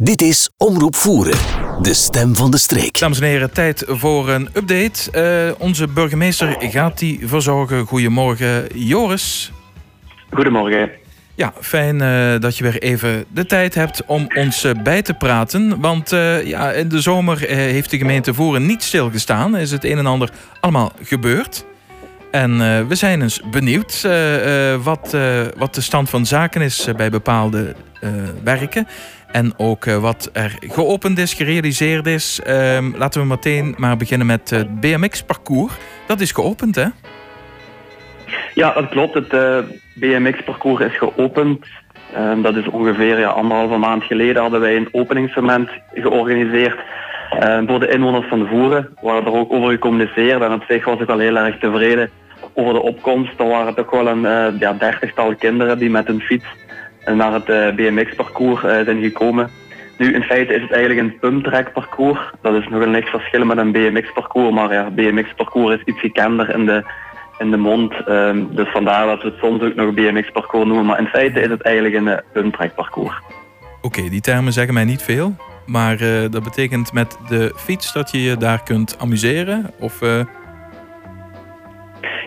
Dit is Omroep Voeren, de stem van de streek. Dames en heren, tijd voor een update. Uh, onze burgemeester gaat die verzorgen. Goedemorgen, Joris. Goedemorgen. Ja, fijn uh, dat je weer even de tijd hebt om ons uh, bij te praten. Want ja, in de zomer heeft de gemeente Voeren niet stilgestaan. Is het een en ander allemaal gebeurd. En we zijn eens benieuwd wat, wat de stand van zaken is bij bepaalde werken. En ook uh, wat er geopend is, gerealiseerd is. Uh, laten we meteen maar beginnen met het BMX-parcours. Dat is geopend, hè? Ja, dat klopt. Het uh, BMX-parcours is geopend. Ehm, dat is ongeveer ja, anderhalve maand geleden hadden wij een openingsmoment georganiseerd ehm, voor de inwoners van de Voeren. We waren er ook over gecommuniceerd en op zich was ik wel heel erg tevreden over de opkomst. Er waren toch wel een uh, ja, dertigtal kinderen die met een fiets naar het eh, BMX-parcours eh, zijn gekomen. Nu, in feite is het eigenlijk een pumptrack parcours. Dat is nog een niks verschil met een BMX-parcours, maar ja, BMX-parcours is iets gekender in de, in de mond. Ehm, dus vandaar dat we het soms ook nog BMX-parcours noemen. Maar in feite is het eigenlijk een uh, pumptrack parcours. Oké, die termen zeggen mij niet veel. Maar dat betekent met de fiets dat je je daar kunt amuseren? Of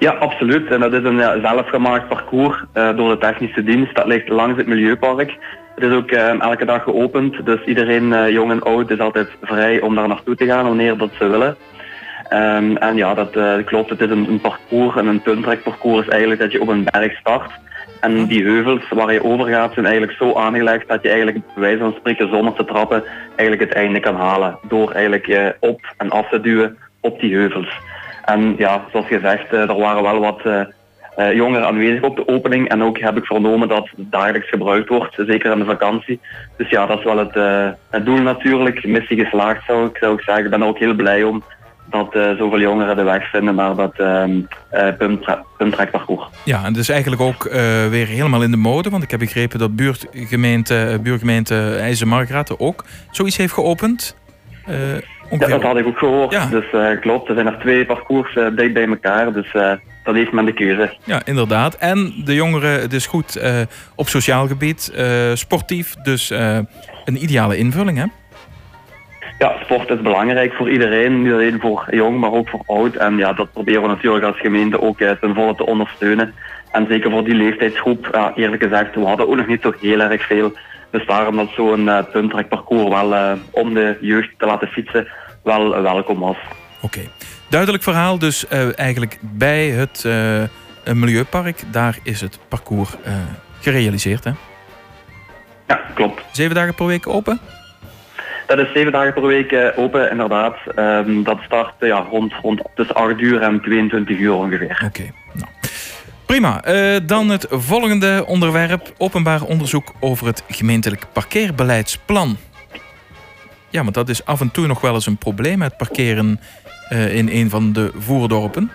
ja, absoluut. En dat is een ja, zelfgemaakt parcours uh, door de technische dienst. Dat ligt langs het Milieupark. Het is ook uh, elke dag geopend, dus iedereen, uh, jong en oud, is altijd vrij om daar naartoe te gaan wanneer dat ze willen. Um, en ja, dat klopt. Het is een, een parcours en een puntrekparcours is eigenlijk dat je op een berg start. En die heuvels waar je over gaat zijn eigenlijk zo aangelegd dat je eigenlijk bij wijze van spreken zonder te trappen eigenlijk het einde kan halen. Door eigenlijk op en af te duwen op die heuvels. En ja, zoals gezegd, eh, er waren wel wat eh, eh, jongeren aanwezig op de opening. En ook heb ik vernomen dat het dagelijks gebruikt wordt, zeker in de vakantie. Dus ja, dat is wel het, het doel natuurlijk. Missie geslaagd zou ik, zou ik zeggen. Ik ben ook heel blij om dat uh, zoveel jongeren de weg vinden naar dat uh, pumptrekparcours. Ja, en dus eigenlijk ook uh, weer helemaal in de mode. Want ik heb begrepen dat buurtgemeente, buurgemeente IJzer ook zoiets heeft geopend. Ja, dat had ik ook gehoord. Dus uh, klopt, er zijn er twee parcours uh, dicht bij elkaar. Dus uh, dat heeft men de keuze. Ja, inderdaad. En de jongeren, het is goed op sociaal gebied, sportief. Dus een ideale invulling, hè? Ja, sport is belangrijk voor iedereen. Niet alleen voor jong, maar ook voor oud. En ja, dat proberen we natuurlijk als gemeente ook ten volle te ondersteunen. En zeker voor die leeftijdsgroep, ja, eerlijk gezegd, we hadden ook nog niet zo heel erg veel. Dus daarom dat zo'n uh, punttrekparcours wel om de jeugd te laten fietsen wel welkom was. Oké, duidelijk verhaal. Dus uh, eigenlijk bij het Milieupark, daar is het parcours gerealiseerd, hè? Ja, klopt. Zeven dagen per week open? Dat is zeven dagen per week open, inderdaad. Um, dat start ja, rond, rond tussen 8 uur en 22 uur ongeveer. Oké. Prima. Uh, dan het volgende onderwerp. Openbaar onderzoek over het gemeentelijk parkeerbeleidsplan. Ja, want dat is af en toe nog wel eens een probleem, het parkeren uh, in een van de voerdorpen.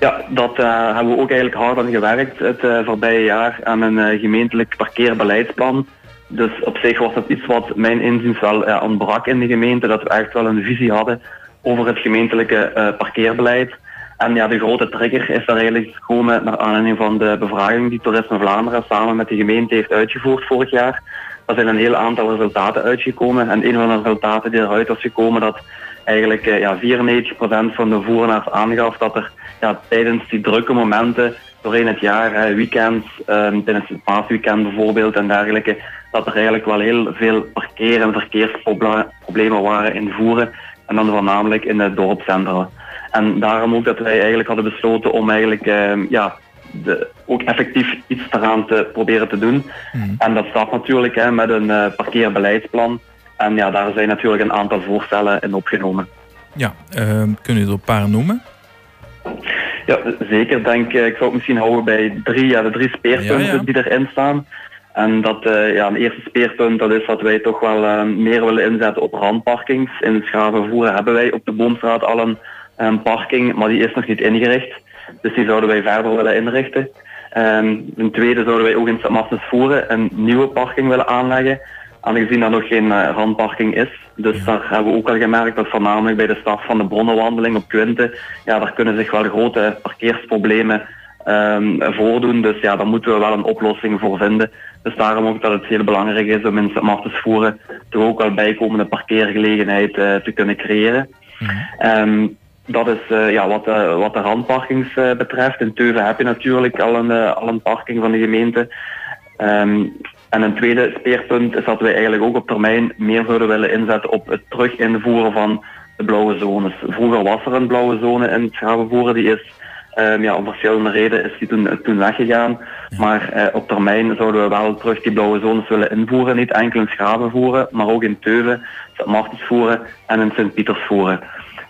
Ja, dat uh, hebben we ook eigenlijk hard aan gewerkt het voorbije jaar aan een gemeentelijk parkeerbeleidsplan. Dus op zich was dat iets wat mijn inziens wel ontbrak in de gemeente, dat we echt wel een visie hadden over het gemeentelijke parkeerbeleid. En ja, de grote trigger is daar eigenlijk gekomen naar aanleiding van de bevraging die Toerisme Vlaanderen samen met de gemeente heeft uitgevoerd vorig jaar. Er zijn een heel aantal resultaten uitgekomen. En een van de resultaten die eruit was gekomen, dat eigenlijk eh, ja, 94% van de voernaars aangaf dat er ja, tijdens die drukke momenten doorheen het jaar, weekends, um, tijdens het paasweekend bijvoorbeeld en dergelijke, dat er eigenlijk wel heel veel parkeer- en verkeersproblemen waren in voeren. En dan voornamelijk in het dorpscentra. En daarom ook dat wij eigenlijk hadden besloten om eigenlijk uh, ja, de, ook effectief iets eraan te proberen te doen. Mhm. En dat staat natuurlijk hè, met een uh, parkeerbeleidsplan. En ja, daar zijn natuurlijk een aantal voorstellen in opgenomen. Ja, uh, kun je er een paar noemen? Ja, zeker. Denk, ik zou het misschien houden bij drie, ja, de drie speerpunten die erin staan. En dat, uh, ja, een eerste speerpunt dat is dat wij toch wel meer willen inzetten op randparkings. In het Schavenvoeren hebben wij op de Boomstraat al een, een parking, maar die is nog niet ingericht. Dus die zouden wij verder willen inrichten. Um, ten tweede zouden wij ook in St. Voeren een nieuwe parking willen aanleggen. Aangezien er nog geen uh, randparking is. Dus daar hebben we ook al gemerkt dat voornamelijk bij de start van de bronnenwandeling op Quinte, ja, daar kunnen zich wel grote parkeersproblemen um, voordoen. Dus ja, daar moeten we wel een oplossing voor vinden. Dus daarom ook dat het heel belangrijk is om in Sint voeren toch ook wel bijkomende parkeergelegenheid te kunnen creëren. Mhm. Dat is uh, ja, wat, uh, wat de randparkings uh, betreft. In Teuven heb je natuurlijk al een, al een parking van de gemeente. Um, en een tweede speerpunt is dat wij eigenlijk ook op termijn meer zouden willen inzetten op het terug invoeren van de blauwe zones. Vroeger was er een blauwe zone in Schavenvoeren, die is um, ja, om verschillende redenen is die toen, toen weggegaan. Maar op termijn zouden we wel terug die blauwe zones willen invoeren. Niet enkel in Schavenvoeren, maar ook in Teuven, Sint-Martensvoeren en in Sint-Pietersvoeren.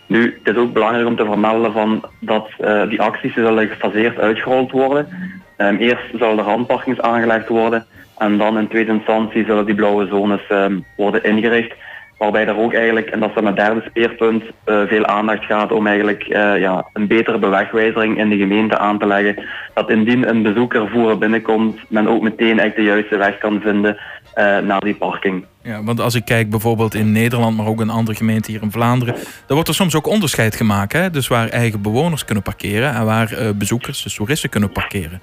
Nu, het is ook belangrijk om te vermelden van dat uh, die acties zullen gefaseerd uitgerold worden. Um, eerst zullen de randparkings aangelegd worden en dan in tweede instantie zullen die blauwe zones um, worden ingericht. Waarbij er ook eigenlijk, en dat is dan het derde speerpunt, uh, veel aandacht gaat om eigenlijk uh, ja, een betere bewegwijzering in de gemeente aan te leggen. Dat indien een bezoeker voeren binnenkomt, men ook meteen eigenlijk de juiste weg kan vinden uh, naar die parking. Ja, want als ik kijk bijvoorbeeld in Nederland, maar ook in andere gemeenten hier in Vlaanderen, dan wordt er soms ook onderscheid gemaakt. Hè? Dus waar eigen bewoners kunnen parkeren en waar bezoekers, dus toeristen, kunnen parkeren.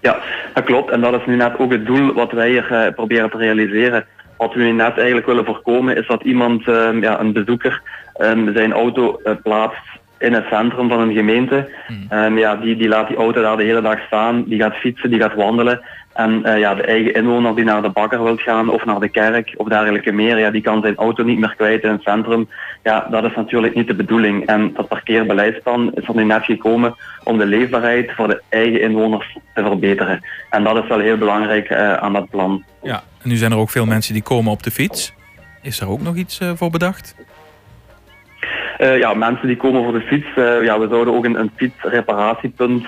Ja, dat klopt. En dat is nu net ook het doel wat wij hier proberen te realiseren. Wat we net eigenlijk willen voorkomen is dat iemand, uh, ja, een bezoeker, um, zijn auto plaatst in het centrum van een gemeente. Hmm. Um, ja, die, die laat die auto daar de hele dag staan, die gaat fietsen, die gaat wandelen. En uh, ja, de eigen inwoner die naar de bakker wilt gaan of naar de kerk of dergelijke meer, ja, die kan zijn auto niet meer kwijt in het centrum. Ja, dat is natuurlijk niet de bedoeling. En dat parkeerbeleidsplan is er nu net gekomen om de leefbaarheid voor de eigen inwoners te verbeteren. En dat is wel heel belangrijk uh, aan dat plan. Ja, en nu zijn er ook veel mensen die komen op de fiets. Is er ook nog iets uh, voor bedacht? Uh, ja, mensen die komen voor de fiets. Uh, ja, we zouden ook een, een fietsreparatiepunt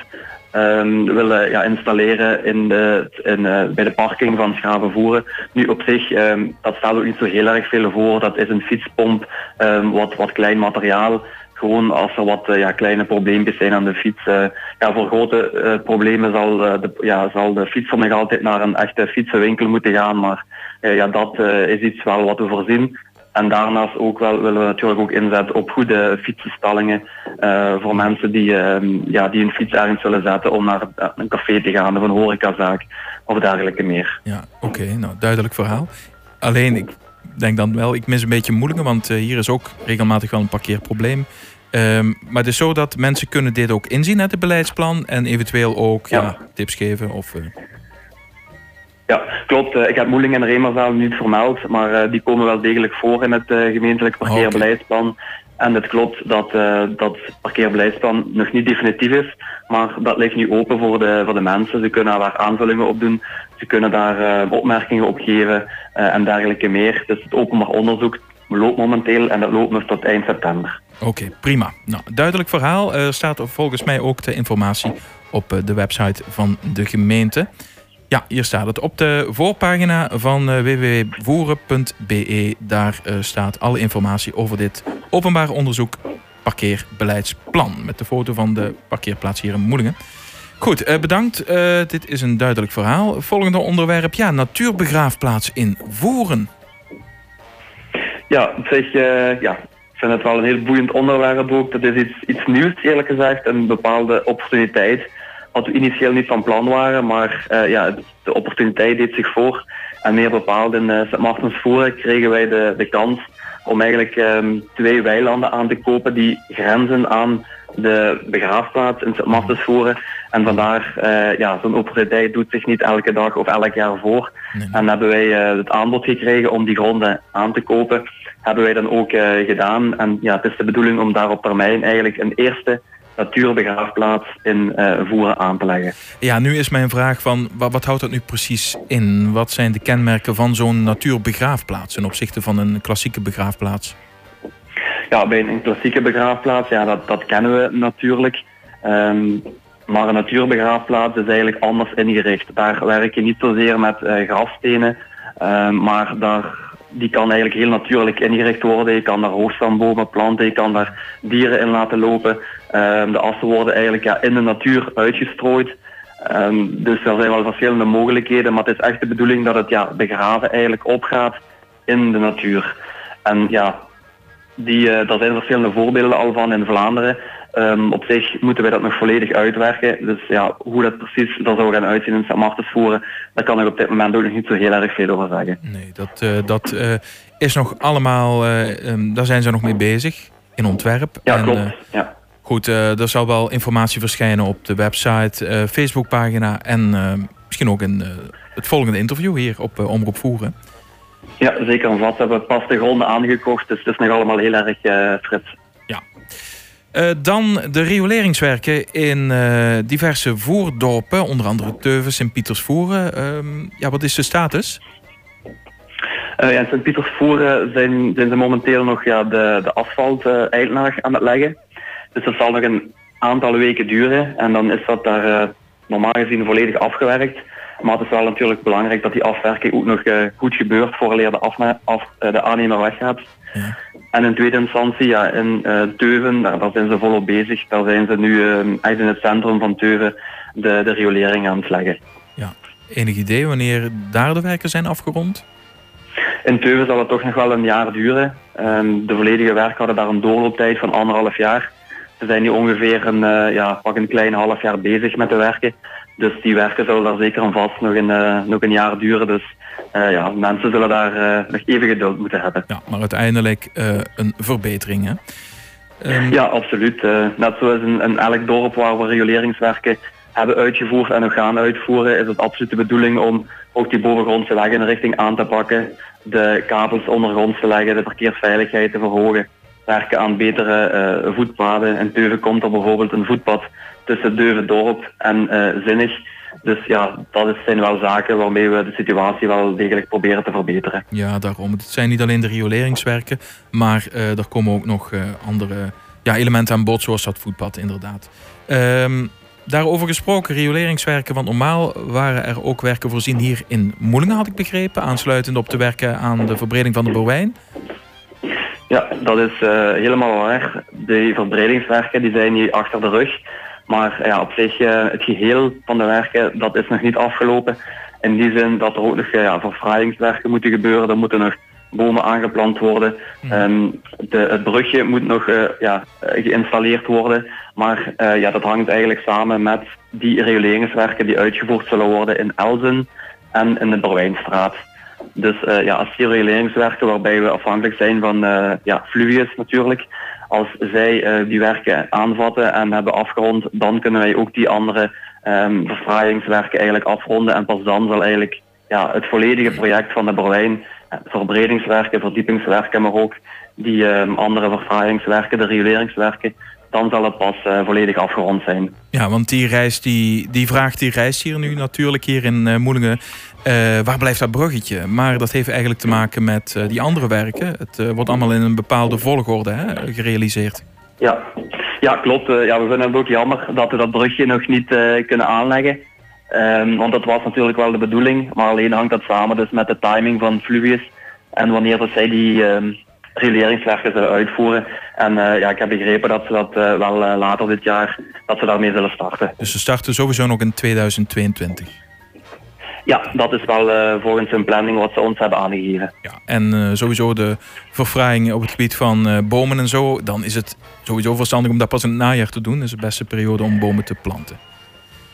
um, willen ja, installeren in de, in, uh, bij de parking van Schavenvoeren. Nu op zich, um, dat staat ook niet zo heel erg veel voor. Dat is een fietspomp, um, wat, wat klein materiaal. Gewoon als er wat ja, kleine probleempjes zijn aan de fiets. Ja, voor grote problemen zal, de, ja, zal de fietser altijd naar een echte fietsenwinkel moeten gaan. Maar ja, dat is iets wel wat we voorzien. En daarnaast ook wel, willen we natuurlijk ook inzetten op goede fietsenstallingen uh, voor mensen die, uh, ja, die een fiets ergens willen zetten om naar een café te gaan of een horecazaak of dergelijke meer. Ja, oké, nou duidelijk verhaal. Alleen, ik denk dan wel, ik mis een beetje moeilijke, want uh, hier is ook regelmatig wel een parkeerprobleem. Um, maar het is zo dat mensen kunnen dit ook inzien uit het beleidsplan en eventueel ook ja. ja tips geven of... Ja, klopt. Eh, ik heb Moeling en Remerzaal niet vermeld, maar eh, die komen wel degelijk voor in het uh, gemeentelijk parkeerbeleidsplan. En het klopt dat uh, dat parkeerbeleidsplan nog niet definitief is, maar dat ligt nu open voor de, voor de mensen. Ze kunnen daar aanvullingen op doen, ze kunnen daar opmerkingen op geven en dergelijke meer. Dus het openbaar onderzoek loopt momenteel en dat loopt nog tot eind september. Oké, prima. Nou, duidelijk verhaal. Er staat volgens mij ook de informatie op de website van de gemeente. Ja, hier staat het. Op de voorpagina van uh, www.voeren.be. Daar uh, staat alle informatie over dit openbaar onderzoek parkeerbeleidsplan. Met de foto van de parkeerplaats hier in Moelingen. Goed, uh, bedankt. dit is een duidelijk verhaal. Volgende onderwerp, ja, natuurbegraafplaats in Voeren. Ja, zeg, ja, ik vind het wel een heel boeiend onderwerp ook. Dat is iets, iets nieuws eerlijk gezegd. Een bepaalde opportuniteit wat we initieel niet van plan waren, maar uh, ja, de opportuniteit deed zich voor. En meer bepaald in uh, Sint kregen wij de, de kans om eigenlijk um, twee weilanden aan te kopen die grenzen aan de begraafplaats in Sint Martensvoeren. En vandaar, uh, ja, zo'n opportuniteit doet zich niet elke dag of elk jaar voor. Nee. En hebben wij het aanbod gekregen om die gronden aan te kopen. Hebben wij dan ook gedaan. En ja, het is de bedoeling om daar op termijn eigenlijk een eerste natuurbegraafplaats in uh, Voeren aan te leggen. Ja, nu is mijn vraag van wat, wat, houdt dat nu precies in? Wat zijn de kenmerken van zo'n natuurbegraafplaats ten opzichte van een klassieke begraafplaats? Ja, bij een klassieke begraafplaats, ja, dat, dat kennen we natuurlijk. Um, maar een natuurbegraafplaats is eigenlijk anders ingericht. Daar werk je niet zozeer met uh, grafstenen, uh, maar daar die kan eigenlijk heel natuurlijk ingericht worden. Je kan daar hoogstandbomen planten, je kan daar dieren in laten lopen. Um, de assen worden eigenlijk ja, in de natuur uitgestrooid. Um, dus er zijn wel verschillende mogelijkheden, maar het is echt de bedoeling dat het ja, begraven eigenlijk opgaat in de natuur. En ja, die, uh, daar zijn verschillende voorbeelden al van in Vlaanderen. Ehm, op zich moeten wij dat nog volledig uitwerken. Dus ja, hoe dat precies er zou gaan uitzien in Sint voeren, daar kan ik op dit moment ook nog niet zo heel erg veel over zeggen. Nee, dat, uh, dat uh, is nog allemaal, uh, um, daar zijn ze nog mee bezig in ontwerp. Ja, en, klopt. ja. Goed, er zal wel informatie verschijnen op de website, Facebookpagina en misschien ook in het volgende interview hier op Omroep Voeren. Ja, zeker en vast. We hebben pas de gronden aangekocht, dus het is nog allemaal heel erg frits. Uh, dan de rioleringswerken in uh, diverse voerdorpen, onder andere Teuven, Sint-Pietersvoeren. Uh, ja, wat is de status? Uh, ja, in Sint-Pietersvoeren zijn, zijn ze momenteel nog ja, de, de asfalt eindlaag aan het leggen. Dus dat zal nog een aantal weken duren en dan is dat daar normaal gezien volledig afgewerkt. Maar het is wel natuurlijk belangrijk dat die afwerking ook nog goed gebeurt voordat de, af, de aannemer weggaat. Ja. En in tweede instantie, ja, in uh, Teuven, daar, daar, zijn ze volop bezig. Daar zijn ze nu uh, echt in het centrum van Teuven de, de riolering aan het leggen. Ja, enig idee wanneer daar de werken zijn afgerond? In Teuven zal het toch nog wel een jaar duren. Um, de volledige werken hadden daar een doorlooptijd van anderhalf jaar. Ze zijn nu ongeveer een, uh, ja, pak een klein half jaar bezig met de werken. Dus die werken zullen daar zeker en vast nog een, uh, nog een jaar duren. Dus uh, ja, mensen zullen daar uh, nog even geduld moeten hebben. Ja, maar uiteindelijk een verbetering, hè? Um... Ja, absoluut. net zoals in, in elk dorp waar we rioleringswerken hebben uitgevoerd en nog gaan uitvoeren, is het absoluut de bedoeling om ook die bovengrondse weg in de richting aan te pakken, de kabels ondergronds te leggen, de verkeersveiligheid te verhogen, werken aan betere voetpaden. In Teuven komt er bijvoorbeeld een voetpad tussen Deuven-dorp en uh, Zinnig. Dus ja, dat zijn wel zaken waarmee we de situatie wel degelijk proberen te verbeteren. Ja, daarom. Het zijn niet alleen de rioleringswerken, maar uh, er komen ook nog uh, andere ja, elementen aan bod, zoals dat voetpad inderdaad. Um, daarover gesproken, rioleringswerken, want normaal waren er ook werken voorzien hier in Moelingen, had ik begrepen, aansluitend op de werken aan de verbreding van de Borwijn. Ja, dat is uh, helemaal waar. De verbredingswerken die zijn nu achter de rug. Maar ja, op zich, uh, het geheel van de werken, dat is nog niet afgelopen. In die zin dat er ook nog uh, ja, verfraaiingswerken moeten gebeuren. Er moeten nog bomen aangeplant worden. Um, de, het brugje moet nog uh, ja, geïnstalleerd worden. Maar ja, dat hangt eigenlijk samen met die reguleringswerken die uitgevoerd zullen worden in Elzen en in de Berwijnstraat. Dus ja, als die reguleringswerken waarbij we afhankelijk zijn van ja, Fluvius natuurlijk, als zij uh, die werken aanvatten en hebben afgerond, dan kunnen wij ook die andere um, verfraaiingswerken eigenlijk afronden. En pas dan zal eigenlijk ja, het volledige project van de Berlijn, eh, verbredingswerken, verdiepingswerken, maar ook die um, andere verfraaiingswerken, de rioleringswerken, dan zal het pas uh, volledig afgerond zijn. Ja, want die reis, die, die vraag die reist hier nu natuurlijk hier in uh, Moelingen. Uh, waar blijft dat bruggetje? Maar dat heeft eigenlijk te maken met die andere werken. Het wordt allemaal in een bepaalde volgorde hè, gerealiseerd. Ja, ja klopt. ja, we vinden het ook jammer dat we dat brugje nog niet kunnen aanleggen. Um, want dat was natuurlijk wel de bedoeling. Maar alleen hangt dat samen dus met de timing van Fluvius. En wanneer dat zij die... Um, reguleringswerken zullen uitvoeren. En uh, ja, ik heb begrepen dat ze dat uh, wel uh, later dit jaar dat ze daarmee zullen starten. Dus ze starten sowieso nog in 2022? Ja, dat is wel volgens hun planning wat ze ons hebben aangegeven. Ja, en sowieso de verfraaiing op het gebied van bomen en zo, dan is het sowieso verstandig om dat pas in het najaar te doen. Dat is de beste periode om bomen te planten.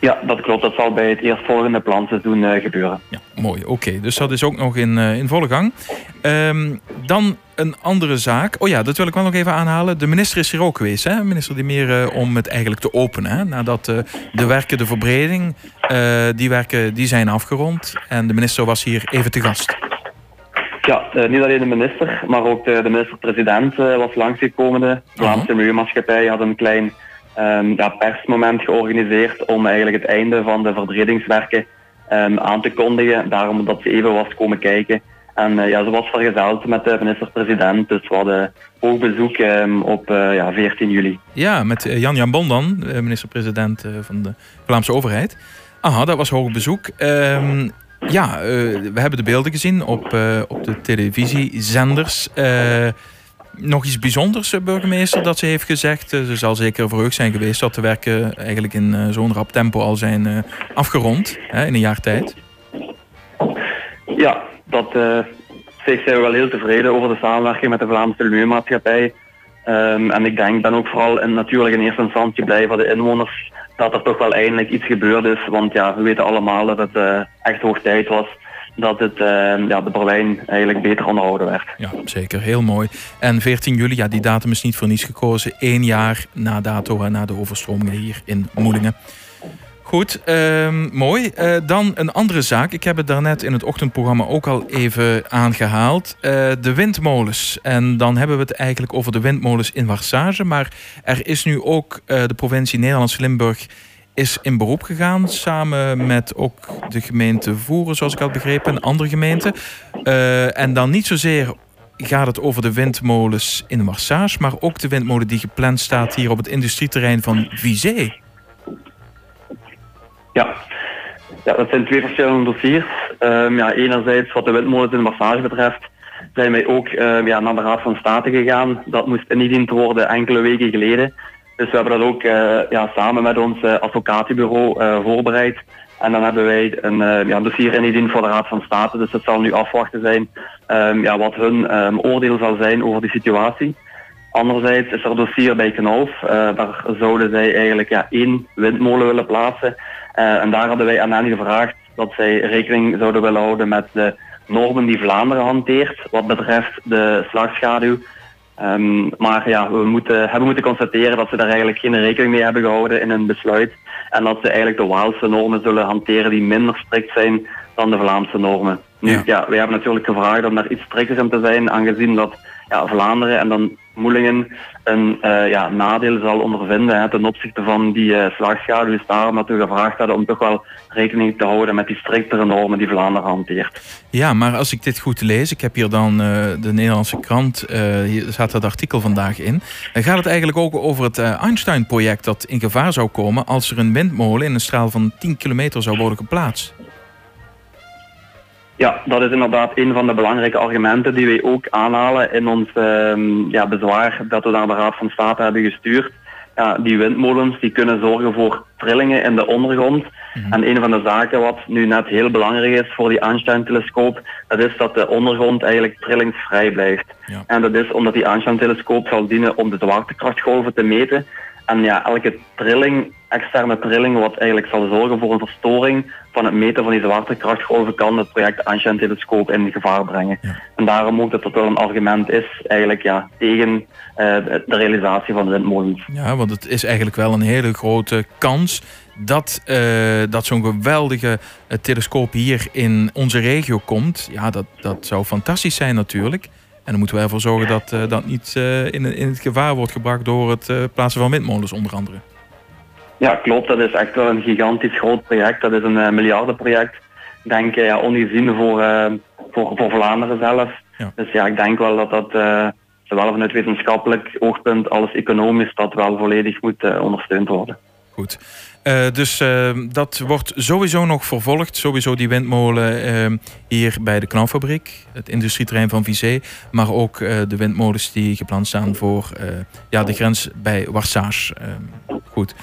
Ja, dat klopt. Dat zal bij het eerstvolgende planseizoen uh, gebeuren. Ja, mooi. Oké, dus dat is ook nog in, uh, in volle gang. Um, dan een andere zaak. Oh ja, dat wil ik wel nog even aanhalen. De minister is hier ook geweest, hè? Minister die meer uh, om het eigenlijk te openen. Hè? Nadat de werken, de verbreding, die werken die zijn afgerond. En de minister was hier even te gast. Ja, niet alleen de minister, maar ook de, de minister-president was langsgekomen. De Vlaamse Milieumaatschappij had een klein um, ja, persmoment georganiseerd om eigenlijk het einde van de verbredingswerken um, aan te kondigen. Daarom dat ze even was komen kijken. En uh, ja, ze was vergezeld met de minister-president. Dus we hadden hoog bezoek um, op uh, ja, 14 juli. Ja, met uh, Jan-Jan Bon dan, minister-president van de Vlaamse overheid. Aha, dat was hoog bezoek. Ja, we hebben de beelden gezien op, op de televisiezenders nog iets bijzonders, eh, burgemeester, dat ze heeft gezegd? Eh, ze zal zeker verheugd zijn geweest dat de werken eigenlijk in eh, zo'n rap tempo al zijn afgerond hè, in een jaar tijd. Ja, dat uh, zijn we wel heel tevreden over de samenwerking met de Vlaamse Milieumaatschappij. Ehm, en ik denk, ben ook vooral in, natuurlijk in eerste instantie blij voor de inwoners dat er toch wel eindelijk iets gebeurd is. Want ja, we weten allemaal dat het echt hoog tijd was dat het, uh, ja, de Berlijn eigenlijk beter onderhouden werd. Ja, zeker. Heel mooi. En 14 juli, ja, die datum is niet voor niets gekozen. Eén jaar na dato en na de overstromingen hier in Moelingen. Goed, uh, mooi. Uh, dan een andere zaak. Ik heb het daarnet in het ochtendprogramma ook al even aangehaald. Uh, de windmolens. En dan hebben we het eigenlijk over de windmolens in Warsage. Maar er is nu ook uh, de provincie Nederlands-Limburg is in beroep gegaan. Samen met ook de gemeente Voeren, zoals ik had begrepen. En andere gemeenten. en dan niet zozeer gaat het over de windmolens in Warsage. Maar ook de windmolen die gepland staat hier op het industrieterrein van Vizé. Ja. dat zijn twee verschillende dossiers. Um, ja, enerzijds wat de windmolens in Massage betreft, zijn wij ook um, ja, naar de Raad van State gegaan. Dat moest ingediend worden enkele weken geleden. Dus we hebben dat ook uh, ja, samen met ons uh, advocatenbureau uh, voorbereid. En dan hebben wij een uh, ja, dossier ingediend voor de Raad van State. Dus het zal nu afwachten zijn um, ja, wat hun um, oordeel zal zijn over die situatie. Anderzijds is er een dossier bij Knauf. Uh, daar zouden zij eigenlijk ja, één windmolen willen plaatsen. En daar hadden wij aan hen gevraagd dat zij rekening zouden willen houden met de normen die Vlaanderen hanteert wat betreft de slagschaduw. Um, maar ja, we moeten, hebben moeten constateren dat ze daar eigenlijk geen rekening mee hebben gehouden in hun besluit. En dat ze eigenlijk de Waalse normen zullen hanteren die minder strikt zijn dan de Vlaamse normen. Nu, ja, ja wij hebben natuurlijk gevraagd om daar iets strikter in te zijn, aangezien dat ja, Vlaanderen en dan Moelingen een uh, ja, nadeel zal ondervinden ten opzichte van die uh, slagschaduw. Dus daarom dat we gevraagd hadden om toch wel rekening te houden met die striktere normen die Vlaanderen hanteert. Ja, maar als ik dit goed lees, ik heb hier dan uh, de Nederlandse krant, hier staat dat artikel vandaag in. Dan gaat het eigenlijk ook over het Einstein-project dat in gevaar zou komen als er een windmolen in een straal van 10 kilometer zou worden geplaatst. Ja, dat is inderdaad een van de belangrijke argumenten die wij ook aanhalen in ons uh, ja, bezwaar dat we naar de Raad van State hebben gestuurd. Ja, die windmolens die kunnen zorgen voor trillingen in de ondergrond. Mm-hmm. En een van de zaken wat nu net heel belangrijk is voor die Einstein-telescoop, dat is dat de ondergrond eigenlijk trillingsvrij blijft. Ja. En dat is omdat die Einstein-telescoop zal dienen om de zwaartekrachtgolven te meten. En ja, elke trilling, externe trilling, wat eigenlijk zal zorgen voor een verstoring van het meten van die zwaartekrachtgolven, kan het project Einstein telescoop in gevaar brengen. Ja. En daarom ook dat dat wel een argument is, eigenlijk ja, tegen uh, de realisatie van de windmolens. Ja, want het is eigenlijk wel een hele grote kans dat, uh, dat zo'n geweldige uh, telescoop hier in onze regio komt. Ja, dat, dat zou fantastisch zijn natuurlijk. En dan moeten we ervoor zorgen dat uh, dat niet in, in het gevaar wordt gebracht door het plaatsen van windmolens onder andere. Ja, klopt. Dat is echt wel een gigantisch groot project. Dat is een miljardenproject. Ik denk ja, ongezien voor, voor, voor Vlaanderen zelf. Ja. Dus ja, ik denk wel dat dat zowel vanuit wetenschappelijk oogpunt als economisch dat wel volledig moet ondersteund worden. Goed. Uh, dus uh, dat wordt sowieso nog vervolgd. Sowieso die windmolen uh, hier bij de knalfabriek, het industrieterrein van Vizé. Maar ook de windmolens die gepland staan voor ja, de grens bij Warsage. Goed.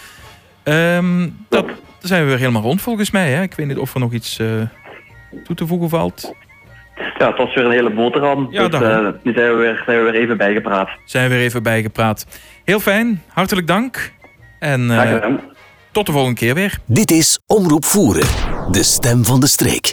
Um, dat zijn we weer helemaal rond volgens mij. Hè? Ik weet niet of er nog iets toe te voegen valt. Ja, het was weer een hele boterham. Ja, dus nu zijn we, weer, zijn we weer even bijgepraat. Zijn we weer even bijgepraat. Heel fijn, hartelijk dank. En tot de volgende keer weer. Dit is Omroep Voeren, de stem van de streek.